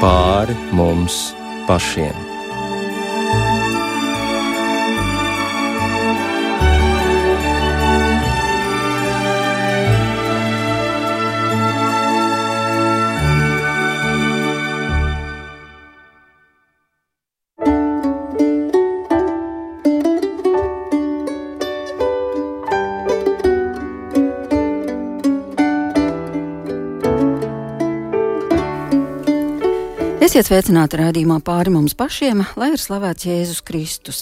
pāri mums pašiem. Esiet sveicināti raidījumā pāri mums pašiem, lai ir slavēts Jēzus Kristus.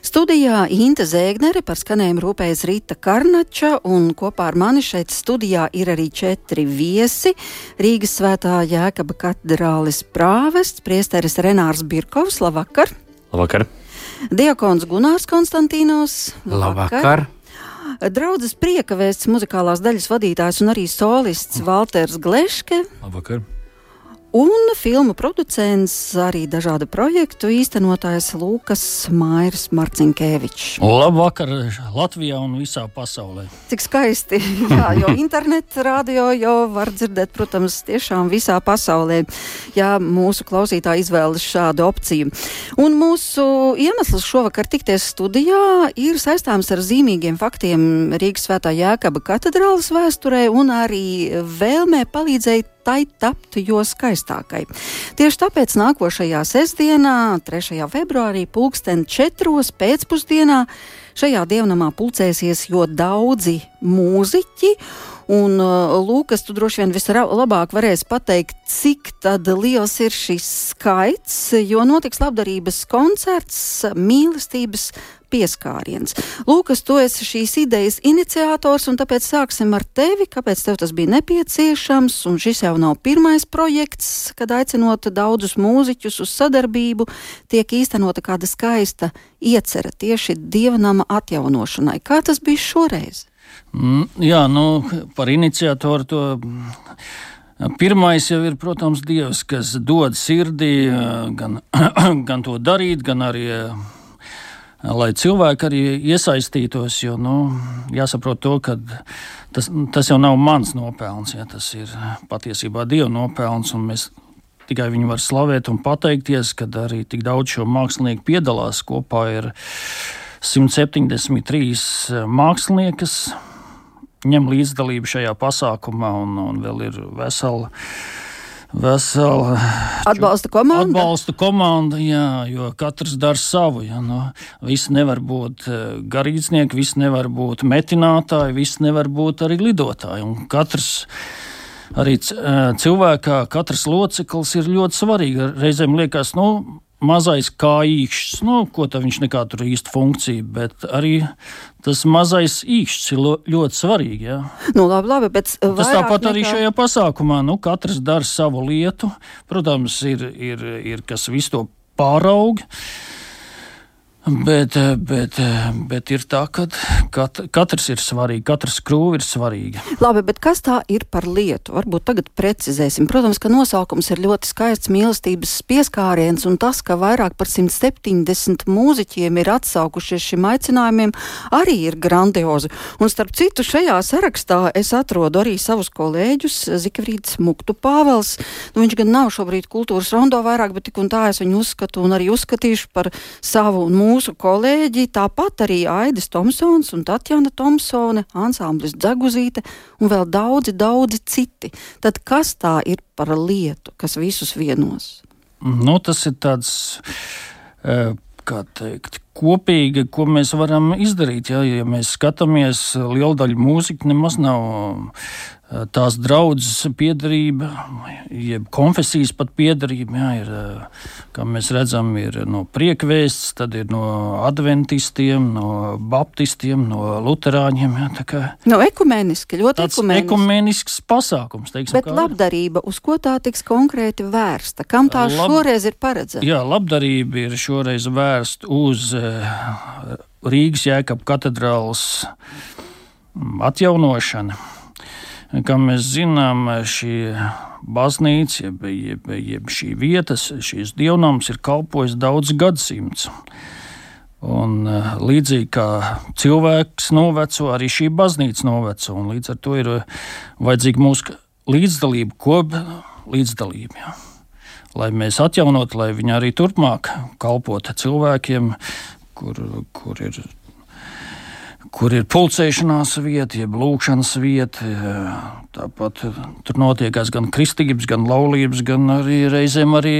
Studijā Inte Zēgnere par skanējumu rūpējas Rīta Karnača, un kopā ar mani šeit studijā ir arī četri viesi. Rīgas svētā Jēkaba katedrālis prāvests, priesteris Renārs Birkovs, labvakar! Labvakar! Diakons Gunārs Konstantīnos, labvakar! labvakar. Draudzes prieka vēsts muzikālās daļas vadītājs un arī solists Valters Gleške. Labvakar! Un filmu producents, arī dažādu projektu īstenotājs Lūkas Mairs Marcinkēvičs. Labvakar Latvijā un visā pasaulē. Cik skaisti, jā, jo internetu radio jau var dzirdēt, protams, tiešām visā pasaulē, ja mūsu klausītāji izvēlas šādu opciju. Un mūsu iemesls šovakar tikties studijā ir saistāms ar zīmīgiem faktiem Rīgas svētā Jēkaba katedrālas vēsturē un arī vēlmē palīdzēt tai taptu jo skaistākai. Tieši tāpēc nākošajā sestdienā, 3. februārī, pulksten 4. pēcpusdienā, šajā dievnamā pulcēsies jo daudzi mūziķi. Un, uh, Lūkas, tu droši vien vislabāk varēsi pateikt, cik liels ir šis skaits, jo notiks labdarības koncerts mīlestības pieskāriens. Lūkas, tu esi šīs idejas iniciators, un tāpēc sāksim ar tevi. Kāpēc tev tas bija nepieciešams? Un šis jau nav pirmais projekts, kad aicinot daudzus mūziķus uz sadarbību, tiek īstenota kāda skaista iecerē tieši dievnama atjaunošanai. Kā tas bija šoreiz? Mm, jā, nu, par iniciatoru to. Pirmais jau ir, protams, Dievs, kas dod sirdī gan, gan to darīt, gan arī lai cilvēki arī iesaistītos. Jo nu, jāsaprot, to, ka tas, tas jau nav mans nopelns, ja, tas ir patiesībā Dieva nopelns. Mēs tikai viņu var slavēt un pateikties, ka arī tik daudz šo mākslinieku piedalās. Kopā ir 173 māksliniekas. Ņem līdzdalību šajā pasākumā, un, un vēl ir vesela vesela atbalsta komanda. Atbalsta komanda, jā, jo katrs dara savu. Jā, no, visi nevar būt eh, garīdznieki, visi nevar būt metinātāji, visi nevar būt arī lidotāji. Un katrs arī eh, cilvēkā, katrs loceklis ir ļoti svarīgi. Reizēm liekas, nu, mazais kā īkšķis, nu, ko tā viņš nekā tur īsti funkcija, bet arī tas mazais īkšķis ir ļoti svarīgi. Jā. Nu, labi, labi, bet tas tāpat nekā... arī šajā pasākumā, nu, katrs dara savu lietu. Protams, ir, ir, ir kas visu to pārauga. Bet, bet, bet ir tā, ka kat, katrs ir svarīgs, katrs skrūve ir svarīga. Labi, bet kas tā ir par lietu? Varbūt tagad precizēsim. Protams, ka nosaukums ir ļoti skaists mīlestības pieskāriens, un tas, ka vairāk par 170 mūziķiem ir atsaukušies šim aicinājumiem, arī ir grandiozi. Un starp citu, šajā sarakstā es atrodu arī savus kolēģus, Zikfrīds Muktu Pāvels. Nu, viņš gan nav šobrīd kultūras rondo vairāk, bet tik un tā es viņu uzskatu un arī uzskatīšu par savu un mūsu mūsu kolēģi, tāpat arī Aidis Tomsons un Tatjana Tomsone, ansamblis Dzeguzīte un vēl daudzi, daudzi citi. Tad kas tā ir par lietu, kas visus vienos? Nu, tas ir tāds. Uh, kā teikt, kopīgi, ko mēs varam izdarīt. Ja, ja mēs skatāmies, liela daļa mūzika nemaz nav tās draudzes piedarība, jeb konfesijas pat piedarība, jā, ir, kā mēs redzam, ir no priekvēsts, tad ir no adventistiem, no baptistiem, no luterāņiem. Jā, no ekumeniski, ļoti ekumeniski. ekumenisks pasākums. Teiksim, Bet labdarība, uz ko tā tiks konkrēti vērsta? Kam tā Lab, šoreiz ir paredzēta? Jā, labdarība ir šoreiz vērsta uz uh, Rīgas jēkab katedrāls atjaunošanu Kā mēs zinām, šī baznīca, jeb, jeb, jeb šī vietas, šīs dievnams ir kalpojis daudz gadsimts. Un, eh, līdzīgi kā cilvēks noveco, arī šī baznīca noveco. Līdz ar to ir vajadzīga mūsu līdzdalība, kop līdzdalība. Jā. lai mēs atjaunotu, lai viņi arī turpmāk kalpotu cilvēkiem, kur, kur ir kur ir pulcēšanās vieta, jeb lūkšanas vieta. Tāpat tur notiekās gan kristības, gan laulības, gan arī reizēm arī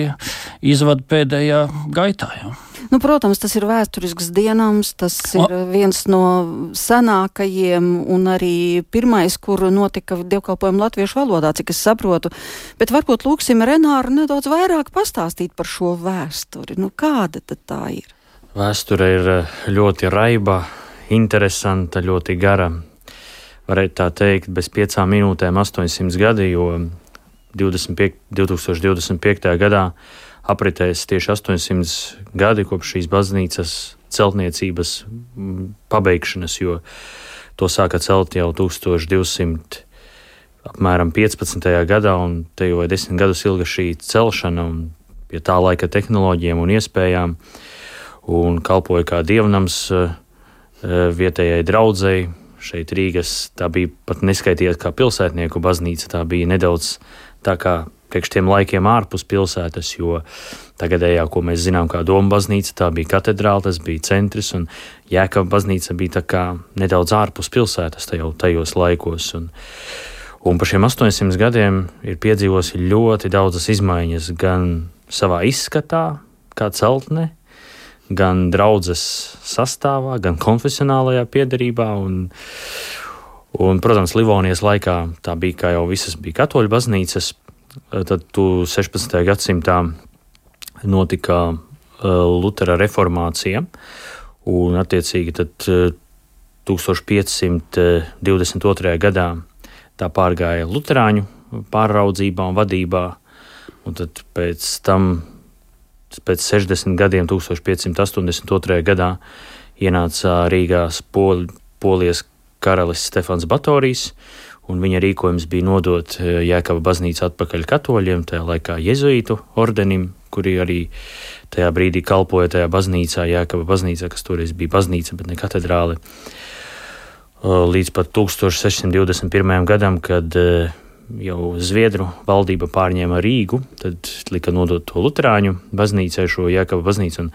izvada pēdējā gaitā. Ja. Nu, protams, tas ir vēsturisks dienams, tas ir viens no senākajiem un arī pirmais, kur notika dievkalpojumu latviešu valodā, cik es saprotu. Bet varbūt lūksim Renāru nedaudz vairāk pastāstīt par šo vēsturi. Nu, kāda tad tā ir? Vēsture ir ļoti raiba interesanta, ļoti gara. Varētu tā teikt, bez piecām minūtēm 800 gadi, jo 25, 2025. gadā apritēs tieši 800 gadi kopš šīs baznīcas celtniecības pabeigšanas, jo to sāka celt jau 1200. Apmēram 15. gadā, un te jau ir desmit gadus ilga šī celšana, un pie tā laika tehnoloģijām un iespējām, un kalpoja kā dievnams uh, Eh, vietējai draudzēji. Šeit Rīgas tā bija pat neskaitīta kā pilsētnieku baznīca, tā bija nedaudz tā kā priekš tiem laikiem ārpus pilsētas, jo tagadējā, ko mēs zinām, kā Doma baznīca, tā bija katedrāle, tas bija centrs, un Jēkab baznīca bija tā kā nedaudz ārpus pilsētas tajos, tajos laikos. Un, un par šiem 800 gadiem ir piedzīvosi ļoti daudzas izmaiņas gan savā izskatā, kā celtne, gan draudzes sastāvā, gan konfesionālajā piedarībā. Un, un, protams, Livonijas laikā tā bija, kā jau visas bija katoļu baznīcas. Tad 16. gadsimtā notika uh, Lutera reformācija, un attiecīgi tad, uh, 1522. gadā tā pārgāja Lutāņu pāraudzībā un vadībā, un tad pēc tam pēc 60 gadiem, 1582. gadā, ienāca Rīgās Pol, Polijas karalis Stefans Batorijs, un viņa rīkojums bija nodot eh, Jēkaba baznīcu atpakaļ katoļiem, tajā laikā jezuītu ordenim, kuri arī tajā brīdī kalpoja tajā baznīcā, Jēkaba baznīcā, kas toreiz bija baznīca, bet ne katedrāle. Līdz pat 1621. gadam, kad eh, jau Zviedru valdība pārņēma Rīgu, tad lika nodot to Lutāņu baznīcai, šo Jēkaba baznīcu.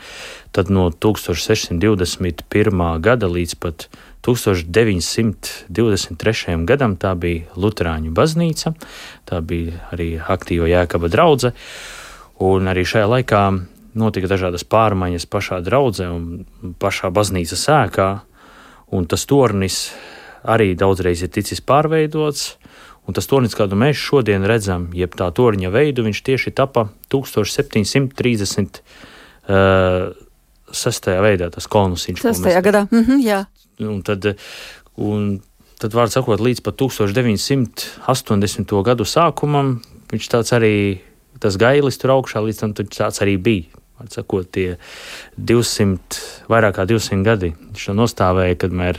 Tad no 1621. gada līdz pat 1923. gadam tā bija Lutāņu baznīca, tā bija arī aktīva Jēkaba draudzene. Un arī šajā laikā notika dažādas pārmaiņas pašā draudzē un pašā baznīcas sēkā, un tas tornis arī daudzreiz ir ticis pārveidots. Un tas tornis, kādu mēs šodien redzam, jeb tā torņa veidu, viņš tieši tapa 1736. Uh, veidā, tas kolonus. 6. gadā, mm -hmm, jā. Un tad, un tad vārds sakot, līdz pat 1980. gadu sākumam, viņš tāds arī, tas gailis tur augšā, līdz tam tāds arī bija. Sakot, tie 200, vairāk kā 200 gadi viņš to nostāvēja, kad mēs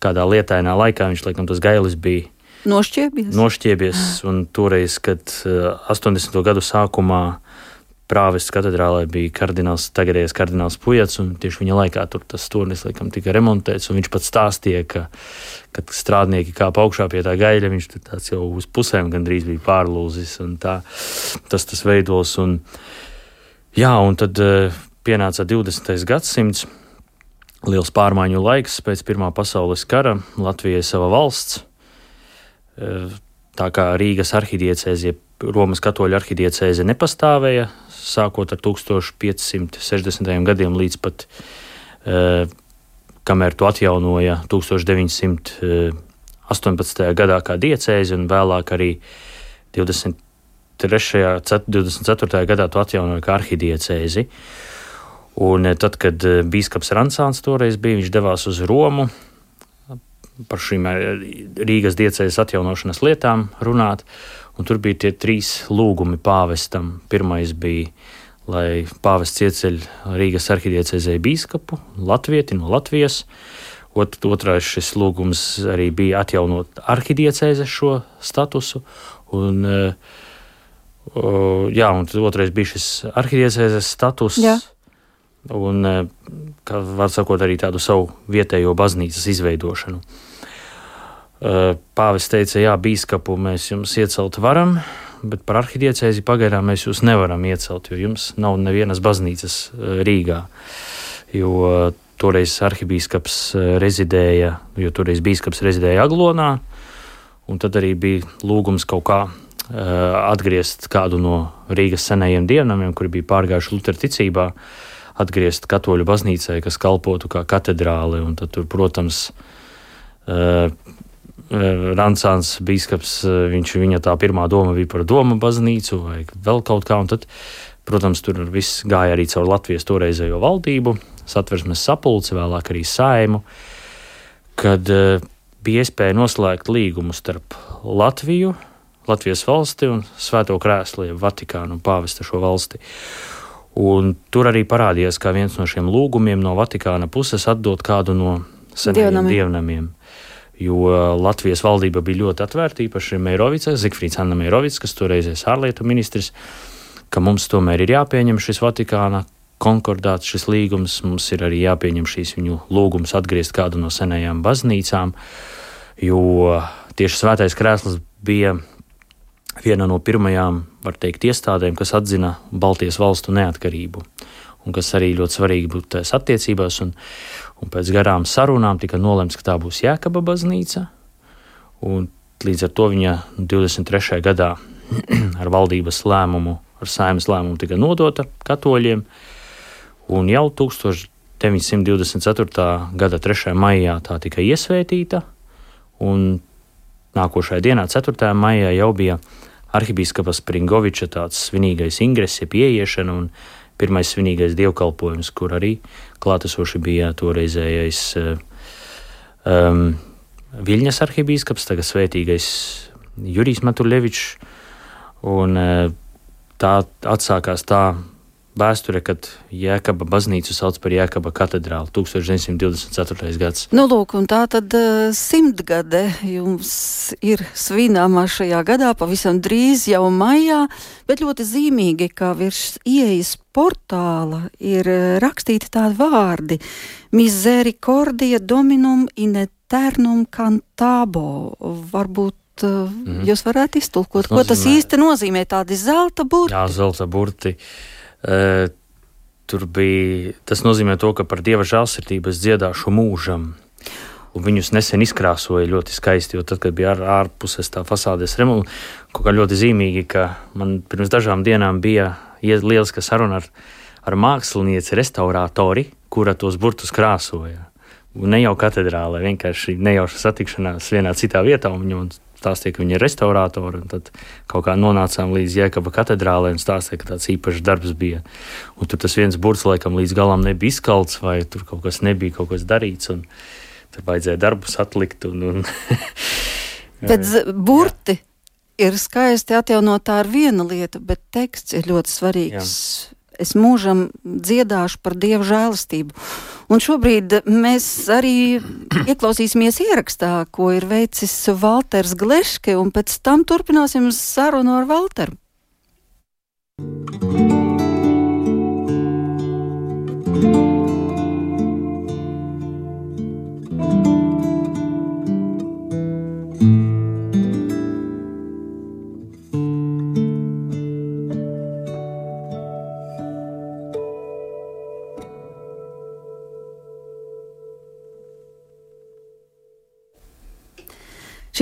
kādā lietainā laikā viņš, laikam, tas gailis bija Nošķiebies? Nošķiebies, un toreiz, kad 80. Eh, gadu sākumā prāvests katedrālē bija kardināls, tagadējais kardināls Pujats, un tieši viņa laikā tur tas turnis laikam tika remontēts, un viņš pat stāstīja, ka, kad strādnieki kāp augšā pie tā gaļa, viņš tur tāds jau uz pusēm gandrīz bija pārlūzis, un tā tas tas veidos, un jā, un tad uh, pienāca 20. gadsimts, liels pārmaiņu laiks pēc Pirmā pasaules kara, Latvijai sava valsts, Tā kā Rīgas arhidiecēze, Romas katoļu arhidiecēze nepastāvēja, sākot ar 1560. gadiem līdz pat, eh, kamēr to atjaunoja 1918. gadā kā diecēze, un vēlāk arī 23. 24. gadā to atjaunoja kā arhidiecēzi. Un tad, kad bīskaps Ransāns toreiz bija, viņš devās uz Romu, par šīm eh, Rīgas diecējas atjaunošanas lietām runāt. Tur bija tie trīs lūgumi pāvestam. Pirmais bija, lai pāvests ieceļ Rīgas arhidiecēzē bīskapu, latvieti no Latvijas. Ot, otrais šis lūgums arī bija atjaunot arhidiecēzes šo statusu. Un, uh, jā, un otrais bija šis arhidiecēzes status. Jā. Un, kā var sakot, arī tādu savu vietējo baznīcas izveidošanu. Pāvis teica, jā, bīskapu mēs jums iecelt varam, bet par arhidiecēzi pagaidām mēs jūs nevaram iecelt, jo jums nav nevienas baznīcas Rīgā. Jo toreiz arhibīskaps rezidēja, jo toreiz bīskaps rezidēja Aglonā, un tad arī bija lūgums kaut kā atgriezt kādu no Rīgas senajiem dievnamiem, kuri bija pārgājuši Lutera ticībā, atgriezt katoļu baznīcai, kas kalpotu kā katedrāle. Un tad tur, protams, Rancāns biskups, viņš, viņa tā pirmā doma bija par doma baznīcu vai vēl kaut kā, un tad, protams, tur viss gāja arī caur Latvijas toreizējo valdību, satversmes sapulci, vēlāk arī saimu, kad bija iespēja noslēgt līgumu starp Latviju, Latvijas valsti un Svēto krēslu, jeb Vatikānu un pāvesta šo valsti. Un tur arī parādījās, kā viens no šiem lūgumiem no Vatikāna puses atdot kādu no senajiem dievnamiem. dievnamiem. Jo Latvijas valdība bija ļoti atvērta, īpaši Meirovicē, Zikfrīds Anna Meirovics, kas toreizējais ārlietu ministrs, ka mums tomēr ir jāpieņem šis Vatikāna konkordāts, šis līgums, mums ir arī jāpieņem šīs viņu lūgums atgriezt kādu no senajām baznīcām, jo tieši svētais krēsls bija viena no pirmajām, var teikt, iestādēm, kas atzina Baltijas valstu neatkarību. Un kas arī ļoti svarīgi būtu tajās attiecībās. Un, un pēc garām sarunām tika nolemts, ka tā būs Jēkaba baznīca. Un līdz ar to viņa 23. gadā ar valdības lēmumu, ar saimnes lēmumu tika nodota katoļiem. Un jau 1924. gada 3. maijā tā tika iesvētīta. Un nākošajā dienā, 4. maijā, jau bija arhibīskapas Pringoviča tāds svinīgais ingress, ieiešana un pirmais svinīgais dievkalpojums, kur arī klātesoši bija toreizējais um, Viļņas arhibīskaps, tagad svētīgais Jurijs Matuļevičs, un uh, tā atsākās tā vēsture, kad Jēkaba baznīcu sauc par Jēkaba katedrāli 1924. gads. Nu, lūk, un tā tad simtgade jums ir svināmā šajā gadā, pavisam drīz jau maijā, bet ļoti zīmīgi, ka virs ieejas portāla ir rakstīti tādi vārdi - Misericordie dominum in eternum cantabo. Varbūt mm. jūs varētu iztulkot, tas ko tas īsti nozīmē, tādi zelta burti. Jā, zelta burti. Uh, tur bija tas nozīmē to, ka par dieva žēlsirdību es dziedāšu mūžam. Un viņus nesen izkrāsoja ļoti skaisti, tad, kad bija ār, ārpuses tā fasādes remonta, kaut kā ļoti zīmīgi, ka man pirms dažām dienām bija lieliska saruna ar, ar mākslinieci, restauratori, kura tos burtus krāsoja. Un ne jau katedrālē, vienkārši nejauša satikšanās vienā citā vietā, un viņam stāstīja, ka viņi ir restauratori. Tad kaut kā nonācām līdz Jēkaba katedrālē un stāstīja, ka tāds īpašs darbs bija. Un tur tas viens burts laikam līdz galam nebija izkalts, vai tur kaut kas nebija kaut kas darīts. Tur vajadzēja darbus atlikt. Un, un bet burti jā. ir skaisti atjaunot tā ar viena lieta, bet teksts ir ļoti svarīgs. Jā es mūžam dziedāšu par dievu žēlastību. Un šobrīd mēs arī ieklausīsimies ierakstā, ko ir veicis Walters Gleške, un pēc tam turpināsim sarunu ar Walteru.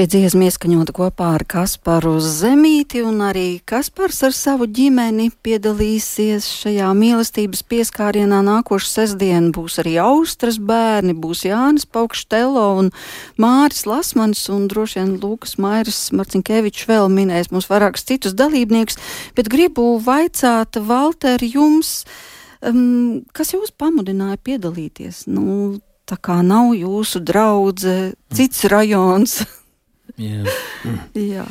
Šī dziesma ieskaņota kopā ar Kasparu Zemīti, un arī Kaspars ar savu ģimeni piedalīsies šajā mīlestības pieskārienā. Nākošu sestdienu būs arī Austras bērni, būs Jānis Paukštelo un Māris Lasmans, un droši vien Lūkas Mairis Marcinkevičs vēl minēs mums vairākus citus dalībniekus, bet gribu vaicāt, Valter, jums, um, kas jūs pamudināja piedalīties? Nu, tā kā nav jūsu draudze, cits rajons. Jā. Jā.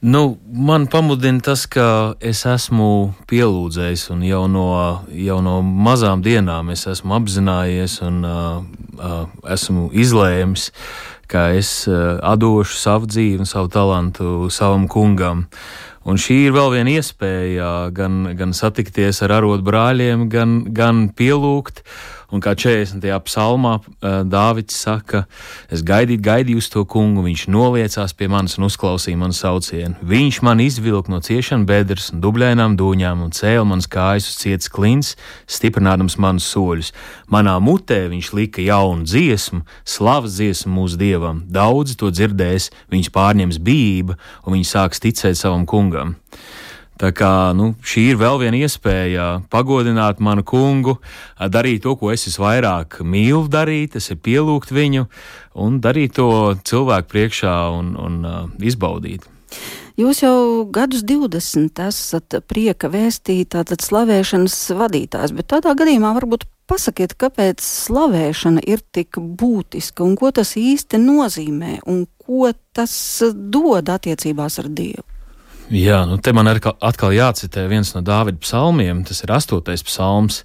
Nu, man pamudina tas, ka es esmu pielūdzējis, un jau no, jau no mazām dienām es esmu apzinājies un uh, uh, esmu izlēmis, ka es uh, atdošu savu dzīvi savu talantu savam kungam. Un šī ir vēl viena iespēja gan, gan satikties ar arotu brāļiem, gan, gan pielūgt. Un kā 40. psalmā Dāvids saka, es gaidīju, gaidīju uz to kungu, viņš noliecās pie manis un uzklausīja manu saucienu. Viņš man izvilka no ciešana bedres un dubļainām dūņām un cēla manas kājas uz cietas klints, stiprinādams manus soļus. Manā mutē viņš lika jaunu dziesmu, slavas dziesmu mūsu dievam. Daudzi to dzirdēs, viņus pārņems bijība un viņi sāks ticēt savam kungam. Tā kā nu, šī ir vēl viena iespēja pagodināt manu kungu, darīt to, ko es visvairāk mīlu darīt, tas ir pielūgt viņu un darīt to cilvēku priekšā un, un izbaudīt. Jūs jau gadus 20 esat prieka vēstītā, tad slavēšanas vadītājs, bet tādā gadījumā varbūt pasakiet, kāpēc slavēšana ir tik būtiska un ko tas īsti nozīmē un ko tas dod attiecībās ar Dievu. Jā, nu te man atkal jācitē viens no Dāvida psalmiem, tas ir astotais psalms.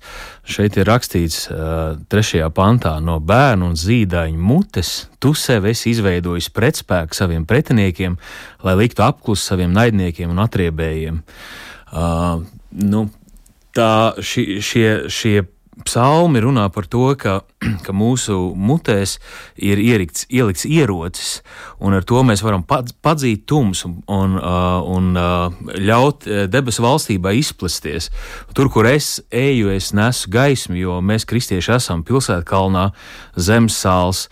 Šeit ir rakstīts uh, trešajā pantā no bērnu un zīdaiņu mutes. Tu sev esi izveidojis pretspēku saviem pretiniekiem, lai liktu apklus saviem naidniekiem un atriebējiem. Uh, nu, tā, ši, šie, šie psalmi runā par to, ka, ka mūsu mutēs ir ierikts, ielikts ierocis, un ar to mēs varam padzīt tumsu un, un, un ļaut debesu valstībai izplesties. Tur, kur es eju, es nesu gaismu, jo mēs kristieši esam pilsētkalnā, zemes sāls,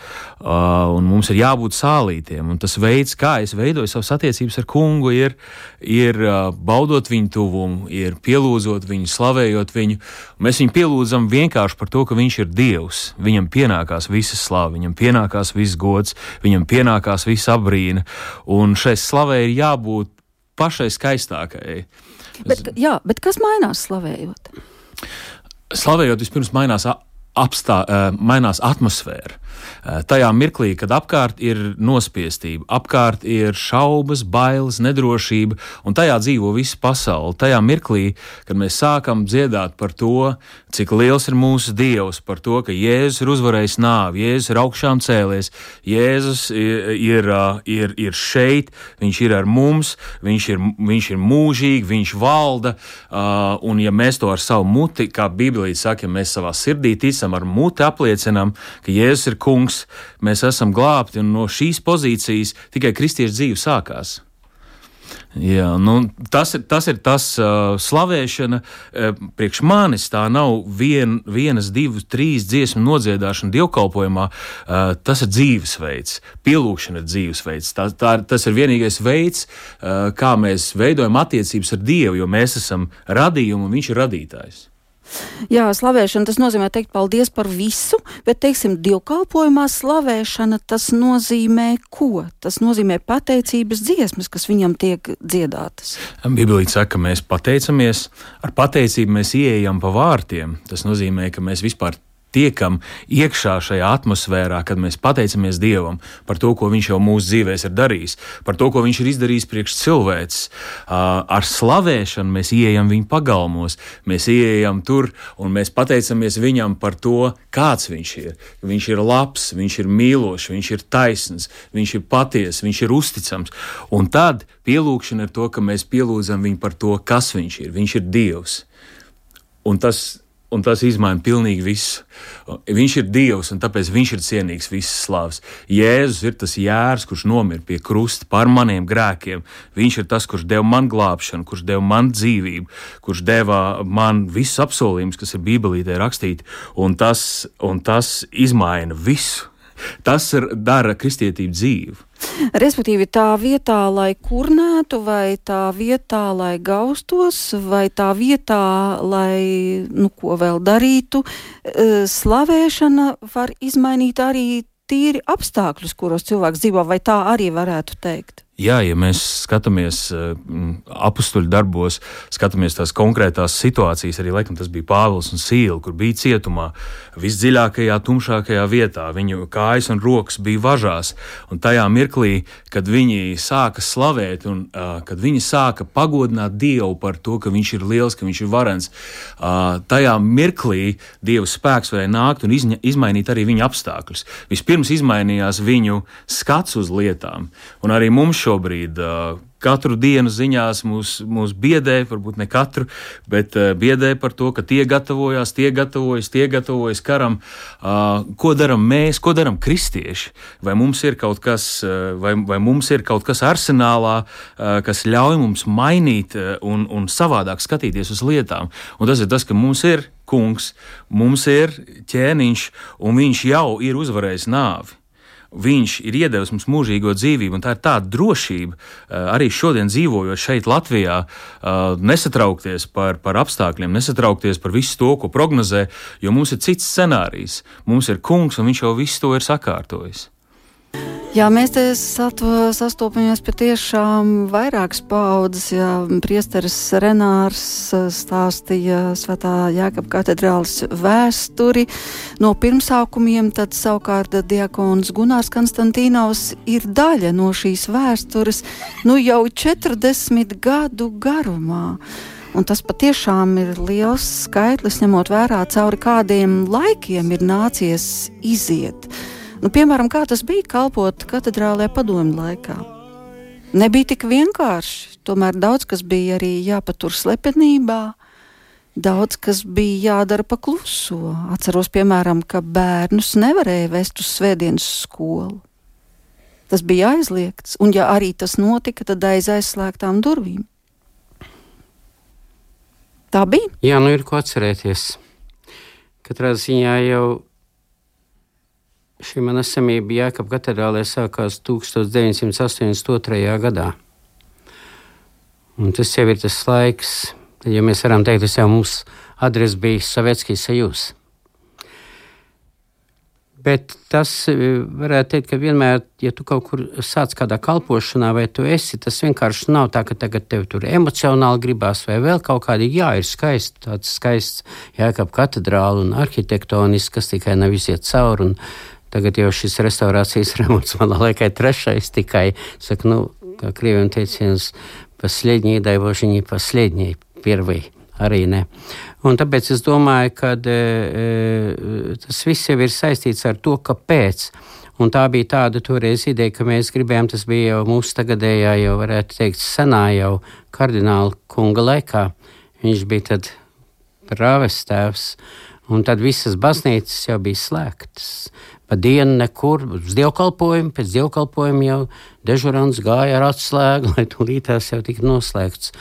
un mums ir jābūt sālītiem. Un tas veids, kā es veidoju savas attiecības ar kungu, ir, ir baudot viņu tuvumu, ir pielūdzot viņu, slavējot viņu. Mēs viņu pielūdzam vienkārši par to, ka viņš ir Dievs. Viņam pienākās visa slava, viņam pienākās viss gods, viņam pienākās visa apbrīna, un šai slavai ir jābūt pašai skaistākajai. Bet, jā, bet kas mainās slavējot? Slavējot, vispirms mainās apstā, mainās atmosfēra. Tajā mirklī, kad apkārt ir nospiestība, apkārt ir šaubas, bailes, nedrošība, un tajā dzīvo visa pasaule. Tajā mirklī, kad mēs sākam dziedāt par to, cik liels ir mūsu Dievs, par to, ka Jēzus ir uzvarējis nāvi, Jēzus ir augšām cēlies, Jēzus ir, ir, ir, ir šeit, Viņš ir ar mums, Viņš ir, viņš ir mūžīgi, Viņš valda, un ja mēs to ar savu muti, kā Bībelī saka, ja mēs savā sirdī ticam, ar muti apliecinam, ka Jēzus ir kungs, mēs esam glābti, un no šīs pozīcijas tikai kristiešu dzīve sākās. Jā, nu, tas ir tas, ir tas uh, slavēšana. Uh, priekš manis tā nav vien, vienas, divas, trīs dziesmu nodziedāšana dievkalpojumā. Uh, tas ir dzīvesveids, pielūgšana ir dzīvesveids. Tā, tā, tas ir vienīgais veids, uh, kā mēs veidojam attiecības ar Dievu, jo mēs esam radījumi un Viņš ir radītājs. Jā, slavēšana tas nozīmē teikt paldies par visu, bet, teiksim, dievkalpojumā slavēšana tas nozīmē ko? Tas nozīmē pateicības dziesmas, kas viņam tiek dziedātas. Bībelī saka, ka mēs pateicamies, ar pateicību mēs ieejam pa vārtiem. Tas nozīmē, ka mēs vispār tiekam iekšā šajā atmosfērā, kad mēs pateicamies Dievam par to, ko Viņš jau mūsu dzīvēs ir darījis, par to, ko Viņš ir izdarījis priekš cilvēks. Ar slavēšanu mēs ieejam Viņa pagalmos, mēs ieejam tur un mēs pateicamies Viņam par to, kāds Viņš ir. Viņš ir labs, Viņš ir mīlošs, Viņš ir taisns, Viņš ir patiess, Viņš ir uzticams. Un tad pielūgšana ir to, ka mēs pielūdzam Viņu par to, kas Viņš ir. Viņš ir Dievs. Un tas un tas izmaina pilnīgi visu. Viņš ir Dievs, un tāpēc viņš ir cienīgs visas slavas. Jēzus ir tas jērs, kurš nomira pie krusta par maniem grēkiem. Viņš ir tas, kurš deva man glābšanu, kurš deva man dzīvību, kurš deva man visus apsolījumus, kas ir Bībelītē rakstīti, un tas, un tas izmaina visu. Tas dara kristietību dzīvi. Respektīvi, tā vietā, lai kurnētu, vai tā vietā, lai gaustos, vai tā vietā, lai nu, ko vēl darītu, e, slavēšana var izmainīt arī tīri apstākļus, kuros cilvēks dzīvo, vai tā arī varētu teikt? Jā, ja mēs skatāmies uh, apakstuļu darbos, skatāmies tās konkrētās situācijas, arī laikam tas bija Pāvils un Sīla, kur bija cietumā, visdziļākajā, tumšākajā vietā. Viņu kājas un rokas bija važās, un tajā mirklī, kad viņi sāka slavēt, un uh, kad viņi sāka pagodināt Dievu par to, ka Viņš ir liels, ka Viņš ir varens, uh, tajā mirklī Dieva spēks varēja nākt un izņa, izmainīt arī viņa apstākļus. Vispirms izmainījās viņu skats uz lietām, un arī mums šobrīd katru dienu ziņās mūs, mūs biedē, varbūt ne katru, bet biedē par to, ka tie gatavojās, tie gatavojas, tie gatavojas karam. Ko darām mēs, ko darām kristieši? Vai mums ir kaut kas, vai, vai mums ir kaut kas arsenālā, kas ļauj mums mainīt un, un savādāk skatīties uz lietām? Un tas ir tas, ka mums ir kungs, mums ir ķēniņš, un viņš jau ir uzvarējis nāvi. Viņš ir iedevis mums mūžīgo dzīvību, un tā ir tāda drošība eh, arī šodien dzīvojot šeit, Latvijā, eh, nesatraukties par, par apstākļiem, nesatraukties par visu to, ko prognozē, jo mums ir cits scenārijs. Mums ir kungs, un viņš jau visu to ir sakārtojis. Jā, mēs te sastopamies patiešām vairākas paudzes. Jā, priesteris Renārs eh, stāstīja Svētā Jēkab katedrāles vēsturi no pirmsākumiem, tad savukārt diakons Gunārs Konstantīnovs ir daļa no šīs vēstures nu jau 40 gadu garumā. Un tas patiešām ir liels skaitlis, ņemot vērā, cauri kādiem laikiem ir nācies iziet. Nu, piemēram, kā tas bija kalpot katedrālē padomju laikā. Nebija tik vienkārši, tomēr daudz kas bija arī jāpatur slepenībā. Daudz kas bija jādara pa kluso. Atceros, piemēram, ka bērnus nevarēja vest uz svētdienas skolu. Tas bija aizliegts, un ja arī tas notika, tad aiz aizslēgtām durvīm. Tā bija. Jā, nu ir ko atcerēties. Katrā ziņā jau Šī mana esamība Jēkab katedrālē sākās 1982. gadā. Un tas jau ir tas laiks, ja mēs varam teikt, tas jau mums adres bija Savetskijas sajūs. Bet tas e, varētu teikt, ka vienmēr, ja tu kaut kur sāc kādā kalpošanā, vai tu esi, tas vienkārši nav tā, ka tagad tev tur emocionāli gribās, vai vēl kaut kādi, jā, ir skaisti, tāds skaists jēkab katedrāli un arhitektoniski, kas tikai nav iziet cauri. Un, Tagad jau šis restorācijas remonts manā laikā ir trešais tikai. Saka, nu, kā krieviem teiciens, paslēdņie daivožiņi, paslēdņie pirvī. Arī ne. Un tāpēc es domāju, ka e, e, tas viss jau ir saistīts ar to, kāpēc. Un tā bija tāda toreiz ideja, ka mēs gribējām, tas bija jau mūsu tagadējā, jau varētu teikt, senā jau kardināla kunga laikā. Viņš bija tad prāvestāvs, un tad visas baznīcas jau bija slēgtas pa dienu nekur uz dievkalpojumu, pēc dievkalpojuma jau dežurants gāja ar atslēgu, lai tūlītās jau tika noslēgts.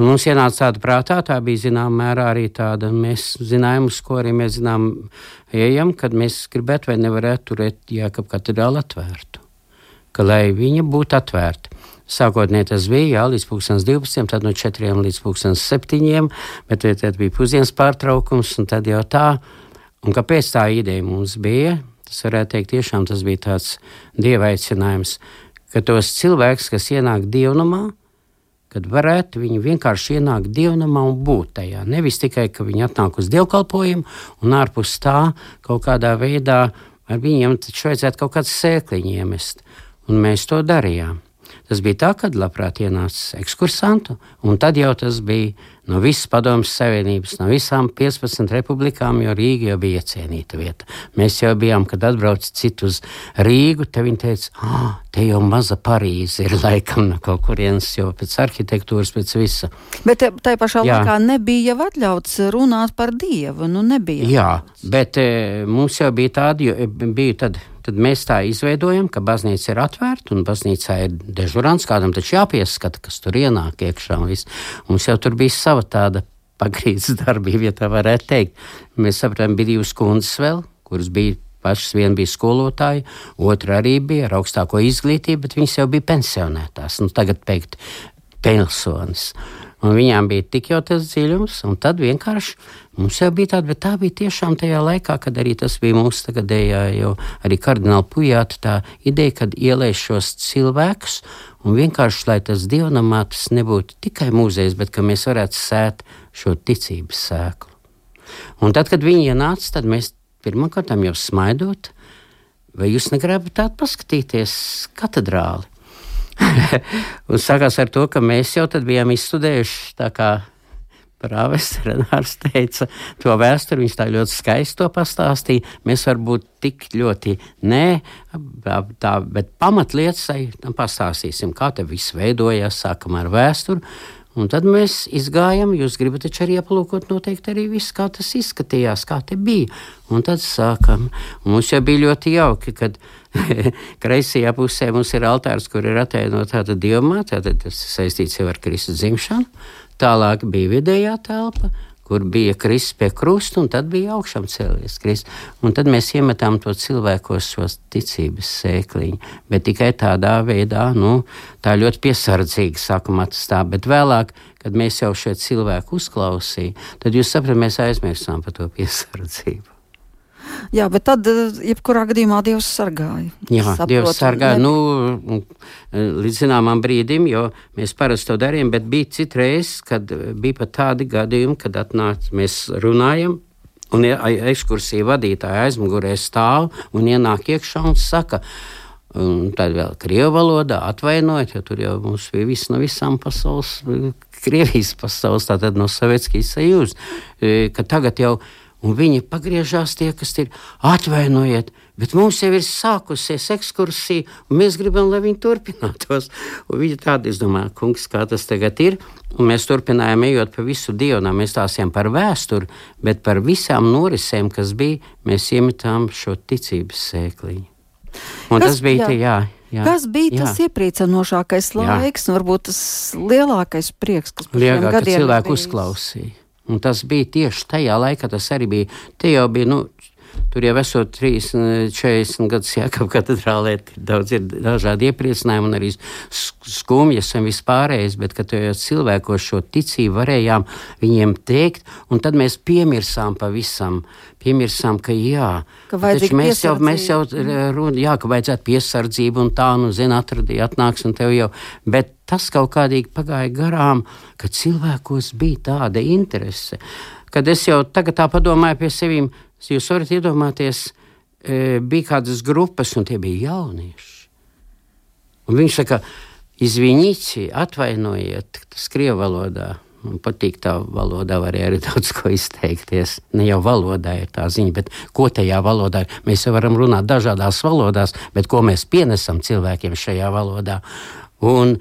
Un mums ienāca tāda prātā, tā bija zināmā mērā arī tāda, mēs zinājām, uz ko arī mēs zinām, ejam, kad mēs gribētu vai nevarētu turēt Jākap katedrālu atvērtu. Ka lai viņa būtu atvērta. Sākotnēji tas bija jā, līdz 12, tad no 4 līdz 7, bet tad bija pusdienas pārtraukums, un tad jau tā. Un kāpēc tā ideja mums bija? Tas varētu teikt, tiešām tas bija tāds dieva aicinājums, ka tos cilvēkus, kas ienāk dievnamā, kad varētu viņi vienkārši ienākt dievnamā un būt tajā. Nevis tikai, ka viņi atnāk uz dievkalpojumu un ārpus tā kaut kādā veidā ar viņiem taču vajadzētu kaut kādu sēkliņu iemest. Un mēs to darījām. Tas bija tā, kad labprāt ienāca ekskursantu, un tad jau tas bija no visas padomjas savienības, no visām 15 republikām, jo Rīga jau bija iecienīta vieta. Mēs jau bijām, kad atbrauc citu uz Rīgu, te viņi teica, ah, te jau maza Parīze ir laikam no kaut kurienes, jo pēc arhitektūras, pēc visa. Bet tai pašā Jā. laikā nebija jau atļauts runāt par Dievu, nu nebija. Jā, bet e, mums jau bija tādi, jo e, bija tad Tad mēs tā izveidojam, ka baznīca ir atvērta un baznīcā ir dežurants. Kādam taču jāpieskata, kas tur ienāk iekšā. Mums jau tur bija sava tāda pagrīdes darbība, ja tā varētu teikt. Mēs sapratām, bija divas kundzes vēl, kuras bija pašas viena bija skolotāja, otra arī bija ar augstāko izglītību, bet viņas jau bija pensionētās. Nu, tagad teikt, pilsonis. Un viņām bija tik jau tas dziļums, un tad vienkārši mums jau bija tāda, bet tā bija tiešām tajā laikā, kad arī tas bija mūsu tagadējā, jau arī kardināli pujāta tā ideja, kad ielēš šos cilvēkus, un vienkārši, lai tas dievnamā tas nebūtu tikai muzejs, bet ka mēs varētu sēt šo ticības sēklu. Un tad, kad viņi ienāca, tad mēs pirmkārt jau smaidot, vai jūs negribat tādu paskatīties katedrāli? Un sākās ar to, ka mēs jau bijām izstudējuši tā kā Prāves Renārs teica, to vēsturi viņš tā ļoti skaisti to pastāstīja. Mēs varbūt tik ļoti nē, tā, bet pamatlietas pastāstīsim, kā te viss veidojās, sākam ar vēsturi. Un tad mēs izgājām, jūs gribat taču arī aplūkot, noteikti arī viss, kā tas izskatījās, kā te bija. Un tad sākam. Un mums jau bija ļoti jauki, kad kreisajā pusē mums ir altārs, kur ir attēlota tāda diamāta, tad tas saistīts jau ar Kristus dzimšanu. Tālāk bija vidējā telpa, kur bija Kristus pie krusta, un tad bija augšām cēlies Kristus. Un tad mēs iemetām to cilvēkos šo ticības sēkliņu, bet tikai tādā veidā, nu, tā ļoti piesardzīgi sākam atstāt, bet vēlāk, kad mēs jau šo cilvēku uzklausījām, tad jūs saprotat, mēs aizmirsām par to piesardzību. Jā, bet tad, eh, jebkurā gadījumā, Dievs sargāja. Jā, Saprotu, Dievs sargāja ne... nu, līdz zināmam brīdim, jo mēs parasti to darījām, bet bija citreiz, kad bija pat tādi gadījumi, kad atnāca, mēs runājam. Un ekskursija vadītāja aizmugurē stāv un ienāk iekšā un saka, un tad vēl krievu valodā atvainojiet, jo tur jau mums bija viss no visām pasaules, Krievijas pasaules, tātad no Sovietskijas sajūtas, ka tagad jau ir Un viņi pagriežās tie, kas ir atvainojiet, bet mums jau ir sākusies ekskursija, un mēs gribam, lai viņi turpinātos. Un viņi tādi, es domāju, kungs, kā tas tagad ir. Un mēs turpinājām ejot pa visu dienu, mēs stāstījām par vēsturi, bet par visām norisēm, kas bija, mēs iemetām šo ticības sēkliņu. Un kas, tas bija jā. tie, jā. Jā, kas bija jā. tas iepriecinošākais laiks, jā. un varbūt tas lielākais prieks, kas šiem gadiem cilvēku uzklausīja? Un tas bija tieši tajā laikā, tas arī bija. Te jau bija, nu, tur jau esot 30, 40 gadus Jākapa katedrālē, daudz ir dažādi iepriecinājumi un arī skumjas un vispārējais, bet kad jau cilvēkos šo ticību varējām viņiem teikt, un tad mēs piemirsām pavisam, piemirsām, ka jā, ka mēs jau, mēs jau, runa, jā, ka vajadzētu piesardzību un tā, nu, zina, atradīja, atnāks un tev jau, bet tas kaut kādīgi pagāja garām, ka cilvēkos bija tāda interese. Kad es jau tagad tā padomāju pie sevis, jūs varat iedomāties, e, bija kādas grupas, un tie bija jaunieši. Un viņš saka, izvīņķi, atvainojiet, tas krievu valodā. Man patīk tā valodā, var arī daudz ko izteikties. Ne jau valodā ir tā ziņa, bet ko tajā valodā ir. Mēs jau varam runāt dažādās valodās, bet ko mēs pienesam cilvēkiem šajā valodā. Un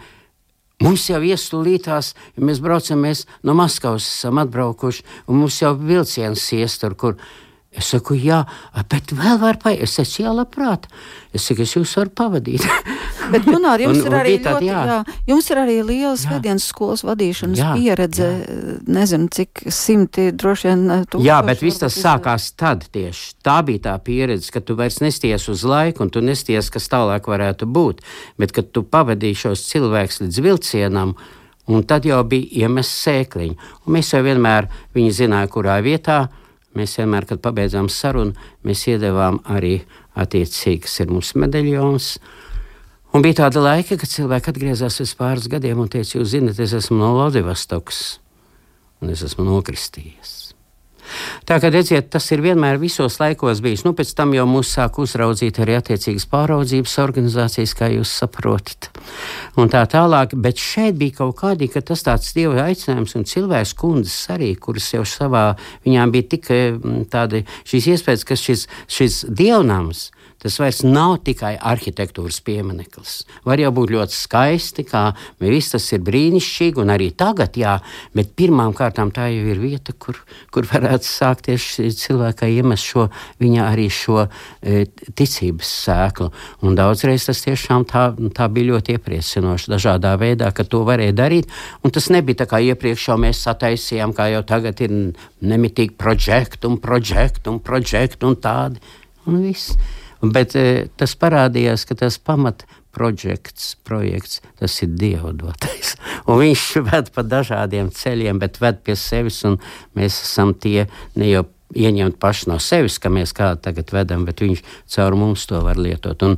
Mums jau iestulītās, ja mēs braucam, mēs no Maskavas esam atbraukuši, un mums jau vilciens iestur, kur Es saku, jā, bet vēl var paiet. Es esmu jā, labprāt. Es saku, es jūs varu pavadīt. bet, Gunār, jums, un, ir arī tād, ļoti, jā. Jā, jums ir arī liela svētdienas skolas vadīšanas jā, pieredze. Jā. Nezinu, cik simti droši vien tūkstoši. Jā, bet viss tas sākās tad tieši. Tā bija tā pieredze, ka tu vairs nesties uz laiku, un tu nesties, kas tālāk varētu būt. Bet, kad tu pavadīji šos cilvēkus līdz vilcienam, un tad jau bija iemests sēkliņi. Un mēs jau vienmēr, viņi zināja, kurā vietā Mēs vienmēr, kad pabeidzām sarunu, mēs iedavām arī attiecīgi, kas ir mūsu medaļons. Un bija tāda laika, kad cilvēki atgriezās pēc pāris gadiem un teica, jūs zināt, es esmu no Lodivostokas un es esmu nokristījies. Tā kā redziet, tas ir vienmēr visos laikos bijis. Nu, pēc tam jau mūs sāk uzraudzīt arī attiecīgas pāraudzības organizācijas, kā jūs saprotat. Un tā tālāk, bet šeit bija kaut kādi, ka tas tāds dieva aicinājums un cilvēks kundzes arī, kuras jau savā, viņām bija tik mm, tādi šīs iespējas, ka šis, šis dievnams, Tas vairs nav tikai arhitektūras piemineklis. Var jau būt ļoti skaisti, kā viss tas ir brīnišķīgi, un arī tagad, jā, bet pirmām kārtām tā jau ir vieta, kur, kur varētu sākties cilvēkai iemest šo, viņa arī šo e, ticības sēklu. Un daudzreiz tas tiešām tā, tā bija ļoti iepriecinoši dažādā veidā, ka to varēja darīt. Un tas nebija tā kā iepriekš jau mēs sataisījām, kā jau tagad ir nemitīgi projekti un projekti un projekti un tādi. Un viss. Bet e, tas parādījās, ka tas pamat projekts, projekts, tas ir Dieva dotais. Un viņš ved pa dažādiem ceļiem, bet ved pie sevis, un mēs esam tie ne jau ieņemt paši no sevis, ka mēs kādu tagad vedam, bet viņš caur mums to var lietot. Un,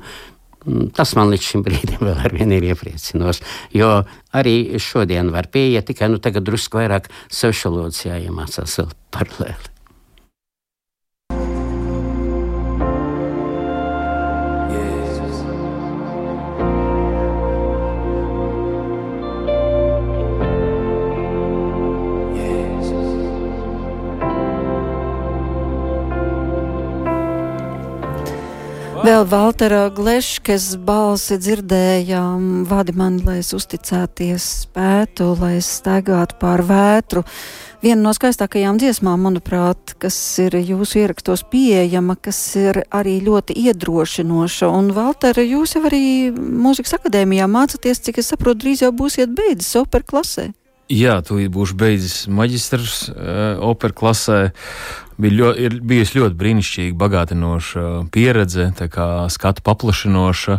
mm, Tas man līdz šim brīdim vēl ar vienu ir iepriecinoši. Jo arī šodien var pieiet, tikai nu, tagad drusku vairāk socioloģijas jāiemācās vēl paralēli. Vēl Valtera Gleškes balsi dzirdējām, vadi mani, lai es uzticēties spētu, lai es staigātu pār vētru. Viena no skaistākajām dziesmām, manuprāt, kas ir jūsu ierakstos pieejama, kas ir arī ļoti iedrošinoša. Un, Valtera, jūs jau arī mūzikas akadēmijā mācāties, cik es saprotu, drīz jau būsiet beidzis operas klasē. Jā, tu būsi beidzis maģistrs uh, operas klasē. Bija ļo, ir bijusi ļoti brīnišķīga, bagātinoša pieredze, skatu paplašinoša.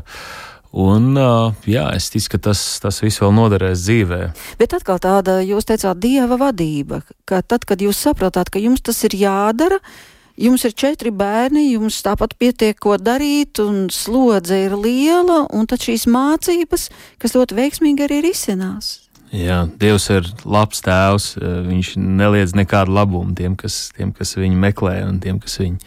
Un, uh, jā, es ticu, ka tas, tas viss vēl noderēs dzīvē. Bet atkal tāda, jūs teicāt, dieva vadība, ka tad, kad jūs saprotat, ka jums tas ir jādara, jums ir četri bērni, jums tāpat pietiek, ko darīt, un slodze ir liela, un tad šīs mācības, kas ļoti veiksmīgi arī risinās. Jā, Dievs ir labs tēvs. Viņš neliedz nekādu labumu tiem, kas, tiem, kas viņu meklē un tiem, kas viņ,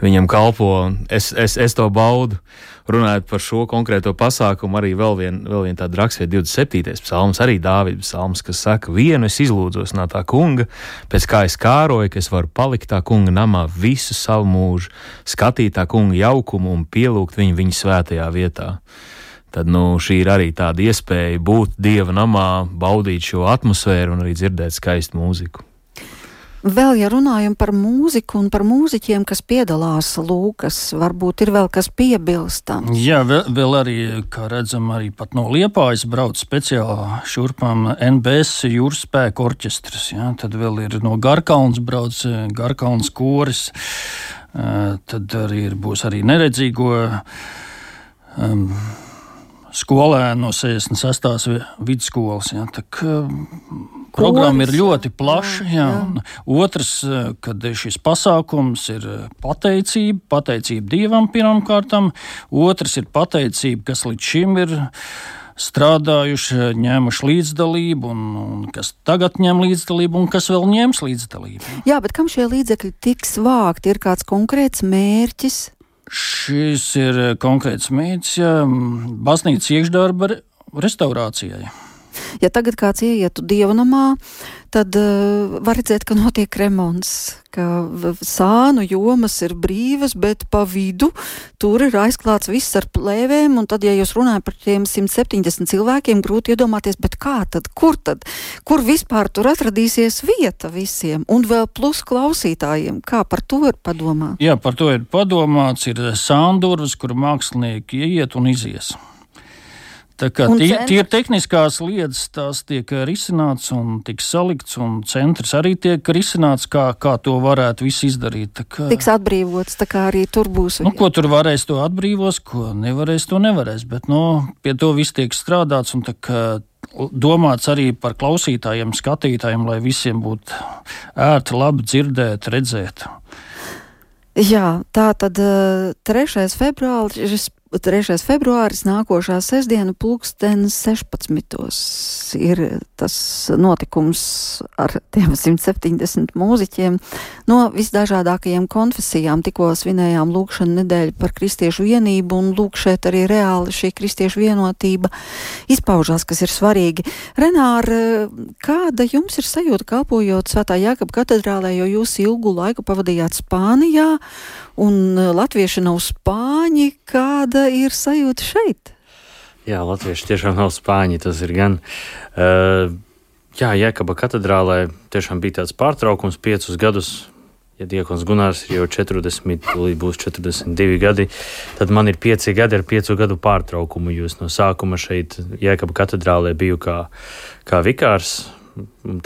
viņam kalpo. Es, es, es to baudu. Runājot par šo konkrēto pasākumu, arī vēl viena vien tāda raksturīga 27. psalms, arī Dāvida psalms, kas saka, vienu es izlūdzos no tā kunga, pēc kā es kāroju, ka es varu palikt tā kunga namā visu savu mūžu, skatīt tā kunga jaukumu un pielūgt viņu viņa svētajā vietā tad nu, šī ir arī tāda iespēja būt dieva namā, baudīt šo atmosfēru un arī dzirdēt skaistu mūziku. Vēl, ja runājam par mūziku un par mūziķiem, kas piedalās Lūkas, varbūt ir vēl kas piebilstams. Jā, vēl, vēl arī, kā redzam, arī pat no Liepājas brauc speciāli šurpām NBS jūras spēku orķestras. Jā, tad vēl ir no Garkalns brauc Garkalns koris, tad arī ir, būs arī neredzīgo. Um, skolēnu no 66. vidusskolas. Ja, tā, Programma ir ļoti plaša. Jā, jā. Otrs, kad šis pasākums ir pateicība, pateicība Dievam pirmkārt, otrs ir pateicība, kas līdz šim ir strādājuši, ņēmuši līdzdalību, un, un kas tagad ņem līdzdalību, un kas vēl ņems līdzdalību. Jā, bet kam šie līdzekļi tiks vākti? Ir kāds konkrēts mērķis? Šis ir eh, konkrēts mērķis baznīcas iekšdarba restaurācijai. Ja tagad kāds ieietu dievnamā, tad uh, var redzēt, ka notiek remonts, ka sānu jomas ir brīvas, bet pa vidu tur ir aizklāts viss ar plēvēm, un tad, ja jūs runājat par tiem 170 cilvēkiem, grūti iedomāties, bet kā tad, kur tad, kur vispār tur atradīsies vieta visiem, un vēl plus klausītājiem, kā par to ir padomāts? Jā, par to ir padomāts, ir sāndurvas, kur mākslinieki ieiet un izies. Tā kā tie, tie ir tehniskās lietas, tās tiek risināts un tiks salikts, un centrs arī tiek risināts, kā, kā to varētu visu izdarīt. Kā, tiks atbrīvots, tā kā arī tur būs. Nu, ko tur varēs, to atbrīvos, ko nevarēs, to nevarēs, bet nu, pie to viss tiek strādāts un tā kā domāts arī par klausītājiem, skatītājiem, lai visiem būtu ērti, labi dzirdēt, redzēt. Jā, tā tad 3. februāris 3. februāris nākošā sestdiena pulksten 16. ir tas notikums ar tiem 170 mūziķiem no visdažādākajiem konfesijām. Tikko svinējām lūkšanu nedēļu par kristiešu vienību un lūk šeit arī reāli šī kristiešu vienotība izpaužās, kas ir svarīgi. Renāra, kāda jums ir sajūta kalpojot Svētā Jākaba katedrālē, jo jūs ilgu laiku pavadījāt Spānijā un latvieši nav spāņi, kāda ir sajūta šeit? Jā, latvieši tiešām nav spāņi. Tas ir gan. Uh, jā, Jēkaba katedrālē tiešām bija tāds pārtraukums piecus gadus. Ja Dievs Gunārs ir jau 40, līdz būs 42 gadi, tad man ir 5 gadi ar 5 gadu pārtraukumu. Jūs no sākuma šeit, Jēkaba katedrālē, biju kā, kā vikārs.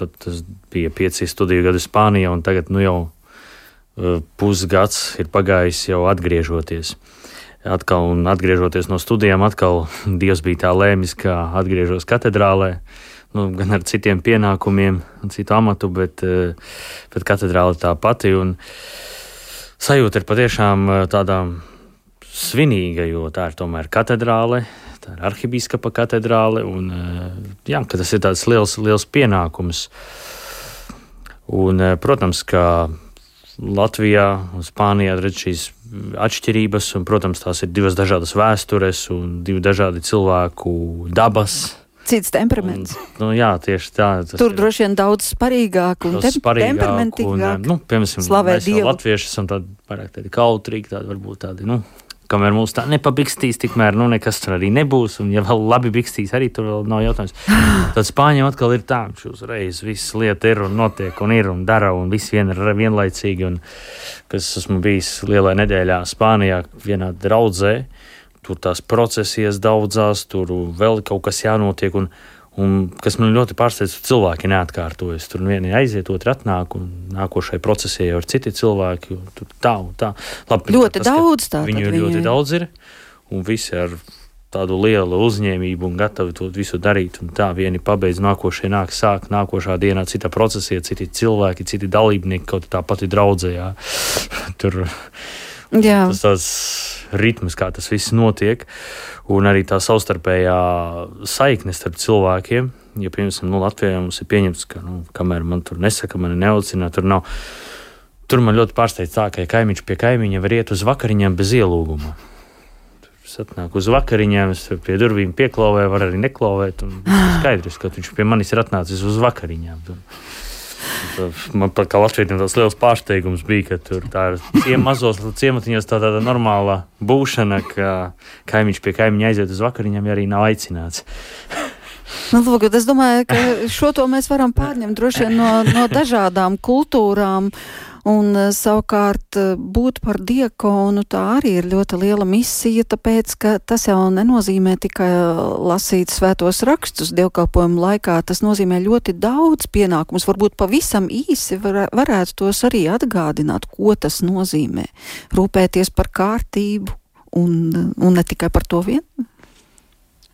Tad tas bija 5 studiju gadi Spānijā, un tagad nu jau pusgads ir pagājis jau atgriežoties. Atkal, un atgriežoties no studijām, atkal Dievs bija tā lēmis, ka atgriežos katedrālē. Nu, gan ar citiem pienākumiem, citu amatu, bet, eh, bet katedrāle tā pati. Sajūta ir patiešām eh, tāda svinīga, jo tā ir tomēr katedrāle, tā ir arhibīskapa katedrāle, un eh, jā, tas ir tāds liels, liels pienākums. Un, protams, ka Latvijā un Spānijā redz šīs atšķirības, un, protams, tās ir divas dažādas vēstures un divi dažādi cilvēku dabas. Cits temperaments. Un, nu, jā, tieši tā. Tur ir, droši vien daudz sparīgāk un tem temperamentīgāk. Un, nu, piemēram, mēs jau latvieši esam tādi pārāk tādi kautrīgi, tādi varbūt tādi, nu, kamēr mūs tā nepabikstīs, tikmēr nu, nekas tur arī nebūs. Un, ja vēl labi bikstīs, arī tur vēl nav jautājums. Tad Spāņiem atkal ir tā, ka uzreiz viss lieta ir un notiek un ir un dara un viss vien ir vienlaicīgi. Un, kas esmu bijis lielā nedēļā Spānijā, vienā draudzē, tur tās procesijas daudzās, tur vēl kaut kas jānotiek. Un, Un, kas man ļoti pārsteidz, ka cilvēki neatkārtojas. Tur vieni aiziet, otrs atnāk, un nākošajai procesijai jau ir citi cilvēki. Tur tā un tā. Labi, ļoti tas, daudz tādu. Viņu ir ļoti ir. daudz, ir, un visi ar tādu lielu uzņēmību un gatavi to visu darīt. Un tā vieni pabeidz, nākošie nāk, sāk nākošā dienā cita procesija, citi cilvēki, citi dalībnieki, kaut tā pati draudzējā. Tur Jā. tas tāds ritms, kā tas viss notiek, un arī tā savstarpējā saikne starp cilvēkiem. Ja, piemēram, nu, Latvijā mums ir pieņemts, ka, nu, kamēr man tur nesaka, man neaucina, tur nav. Tur man ļoti pārsteidz tā, ka ja kaimiņš pie kaimiņa var iet uz vakariņām bez ielūguma. Tur atnāk uz vakariņām, es pie durvīm pieklāvēju, var arī neklauvēt. Skaidrs, ka viņš pie manis ir atnācis uz vakariņām. Tur. Man pat kā Latvijam tas liels pārsteigums bija, ka tur tā ir ciem, mazos ciematiņos tā tāda normāla būšana, ka kaimiņš pie kaimiņa aiziet uz vakariņām, ja arī nav aicināts. Nu, lūk, es domāju, ka šo to mēs varam pārņemt droši vien no, no dažādām kultūrām. Un eh, savukārt eh, būt par diakonu tā arī ir ļoti liela misija, tāpēc, ka tas jau nenozīmē tikai eh, lasīt svētos rakstus dievkalpojumu laikā, tas nozīmē ļoti daudz pienākumus, varbūt pavisam īsi var, varētu tos arī atgādināt, ko tas nozīmē. Rūpēties par kārtību un, un ne tikai par to vien.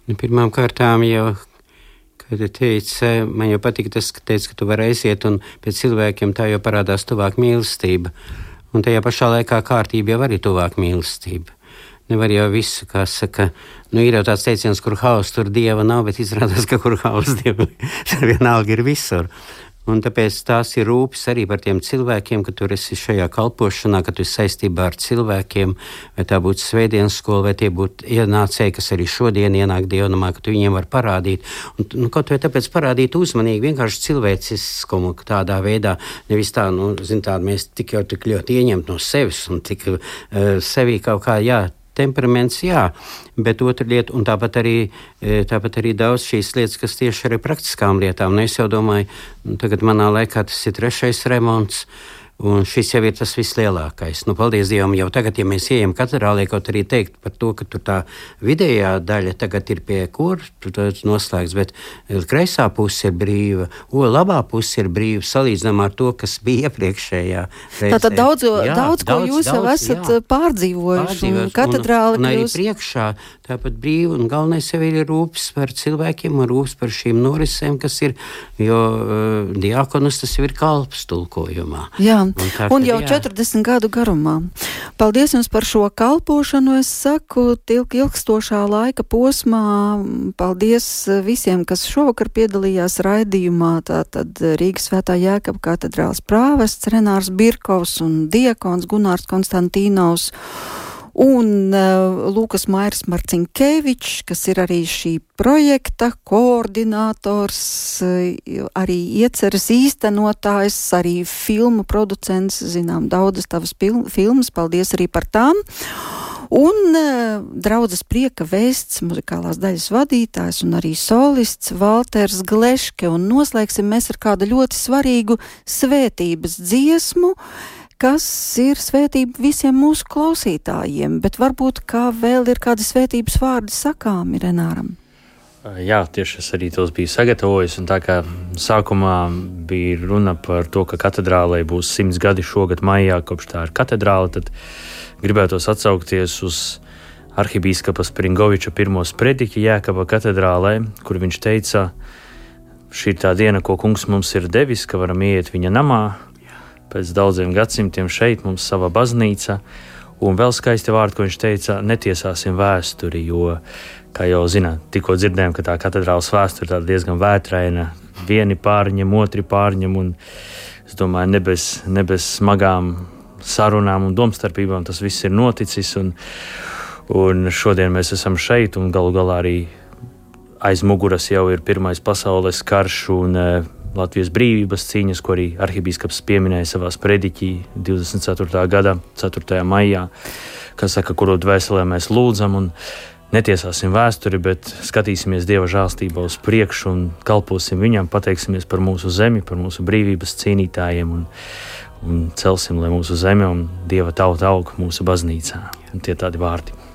Nu, pirmām kārtām jau Kad tu teici, man jau patīk tas, ka, teici, ka tu vari aiziet un pēc cilvēkiem tā jau parādās tuvāk mīlestība. Un tajā pašā laikā kārtība jau arī tuvāk mīlestība. Nevar jau visu, kā saka, nu, ir jau tāds teiciens, kur hausa tur dieva nav, bet izrādās, ka kur hausa dieva vienalga ir visur. Un tāpēc tās ir rūpes arī par tiem cilvēkiem, ka tur esi šajā kalpošanā, ka tu esi saistībā ar cilvēkiem, vai tā būtu svētdienas skola, vai tie būtu ienācēji, kas arī šodien ienāk dievnamā, ka tu viņiem var parādīt. Un, nu, kaut vai tāpēc parādīt uzmanīgi, vienkārši cilvēciskumu tādā veidā, nevis tā, nu, zin tā, mēs tik jau tik ļoti ieņemt no sevis un tik uh, sevī kaut kā, jā, temperaments, jā, bet otra lieta, un tāpat arī, e, tāpat arī daudz šīs lietas, kas tieši ar praktiskām lietām. Nu, es jau domāju, tagad manā laikā tas ir trešais remonts. Un šis jau ir tas vislielākais. Nu, paldies Dievam, jau tagad, ja mēs ejam katedrālē, kaut arī teikt par to, ka tur tā vidējā daļa tagad ir pie kur, tur tas noslēgts, bet kreisā puse ir brīva, o, labā puse ir brīva, salīdzinām ar to, kas bija iepriekšējā. Reizē. Tātad daudz, jā, daudz, ko daudz, jūs jau daudz, esat jā. pārdzīvojuši, pārdzīvojuši, un katedrāli un, un arī priekšā tāpat brīva, un galvenais jau ir rūpes par cilvēkiem un rūpes par šīm norisēm, kas ir, jo uh, diakonus tas jau ir kalps tulkojumā. Jā, un, un jau jā. 40 gadu garumā. Paldies jums par šo kalpošanu. Es saku, tilk ilgstošā laika posmā. Paldies visiem, kas šovakar piedalījās raidījumā. Tātad Rīgas svētā Jēkab katedrāls prāvests Renārs Birkovs un diakons Gunārs Konstantīnovs un uh, Lūkas Mairs Marcinkevičs, kas ir arī šī projekta koordinators, uh, arī ieceras īstenotājs, arī filmu producents, zinām, daudzas tavas filmas, paldies arī par tām. Un uh, draudzes prieka vēsts, muzikālās daļas vadītājs un arī solists Valters Gleške. Un noslēgsim mēs ar kādu ļoti svarīgu svētības dziesmu. Uh, kas ir svētība visiem mūsu klausītājiem, bet varbūt kā vēl ir kādi svētības vārdi sakāmi Renāram. Jā, tieši es arī tos biju sagatavojis. Tā kā sākumā bija runa par to, ka katedrālē būs simts gadi šogad, maijā, kopš tā ir katedrāle, tad gribētos atsaukties uz arhibīskapa Springoviča pirmo sprediķi Jēkaba katedrālē, kur viņš teica, šī ir tā diena, ko kungs mums ir devis, ka varam iet viņa namā, pēc daudziem gadsimtiem šeit mums ir sava baznīca. Un vēl skaisti vārdi, ko viņš teica, netiesāsim vēsturi, jo, kā jau zināt, tikko dzirdējām, ka tā katedrālas vēsture ir diezgan vētraina. Vieni pārņem, otri pārņem, un es domāju, ne bez, ne bez smagām sarunām un domstarpībām tas viss ir noticis. Un, un šodien mēs esam šeit, un galu galā arī aiz muguras jau ir Pirmais pasaules karš, un Latvijas brīvības cīņas, ko arī arhibīskaps pieminēja savā sprediķī 24. gada 4. maijā, kas saka, kuru dvēselē mēs lūdzam. Un, Netiesāsim vēsturi, bet skatīsimies Dieva žēlstībā uz priekšu un kalposim Viņam, pateiksimies par mūsu zemi, par mūsu brīvības cīnītājiem un, un celsim, lai mūsu zeme un Dieva tauta aug mūsu baznīcā. Un tie tādi vārdi.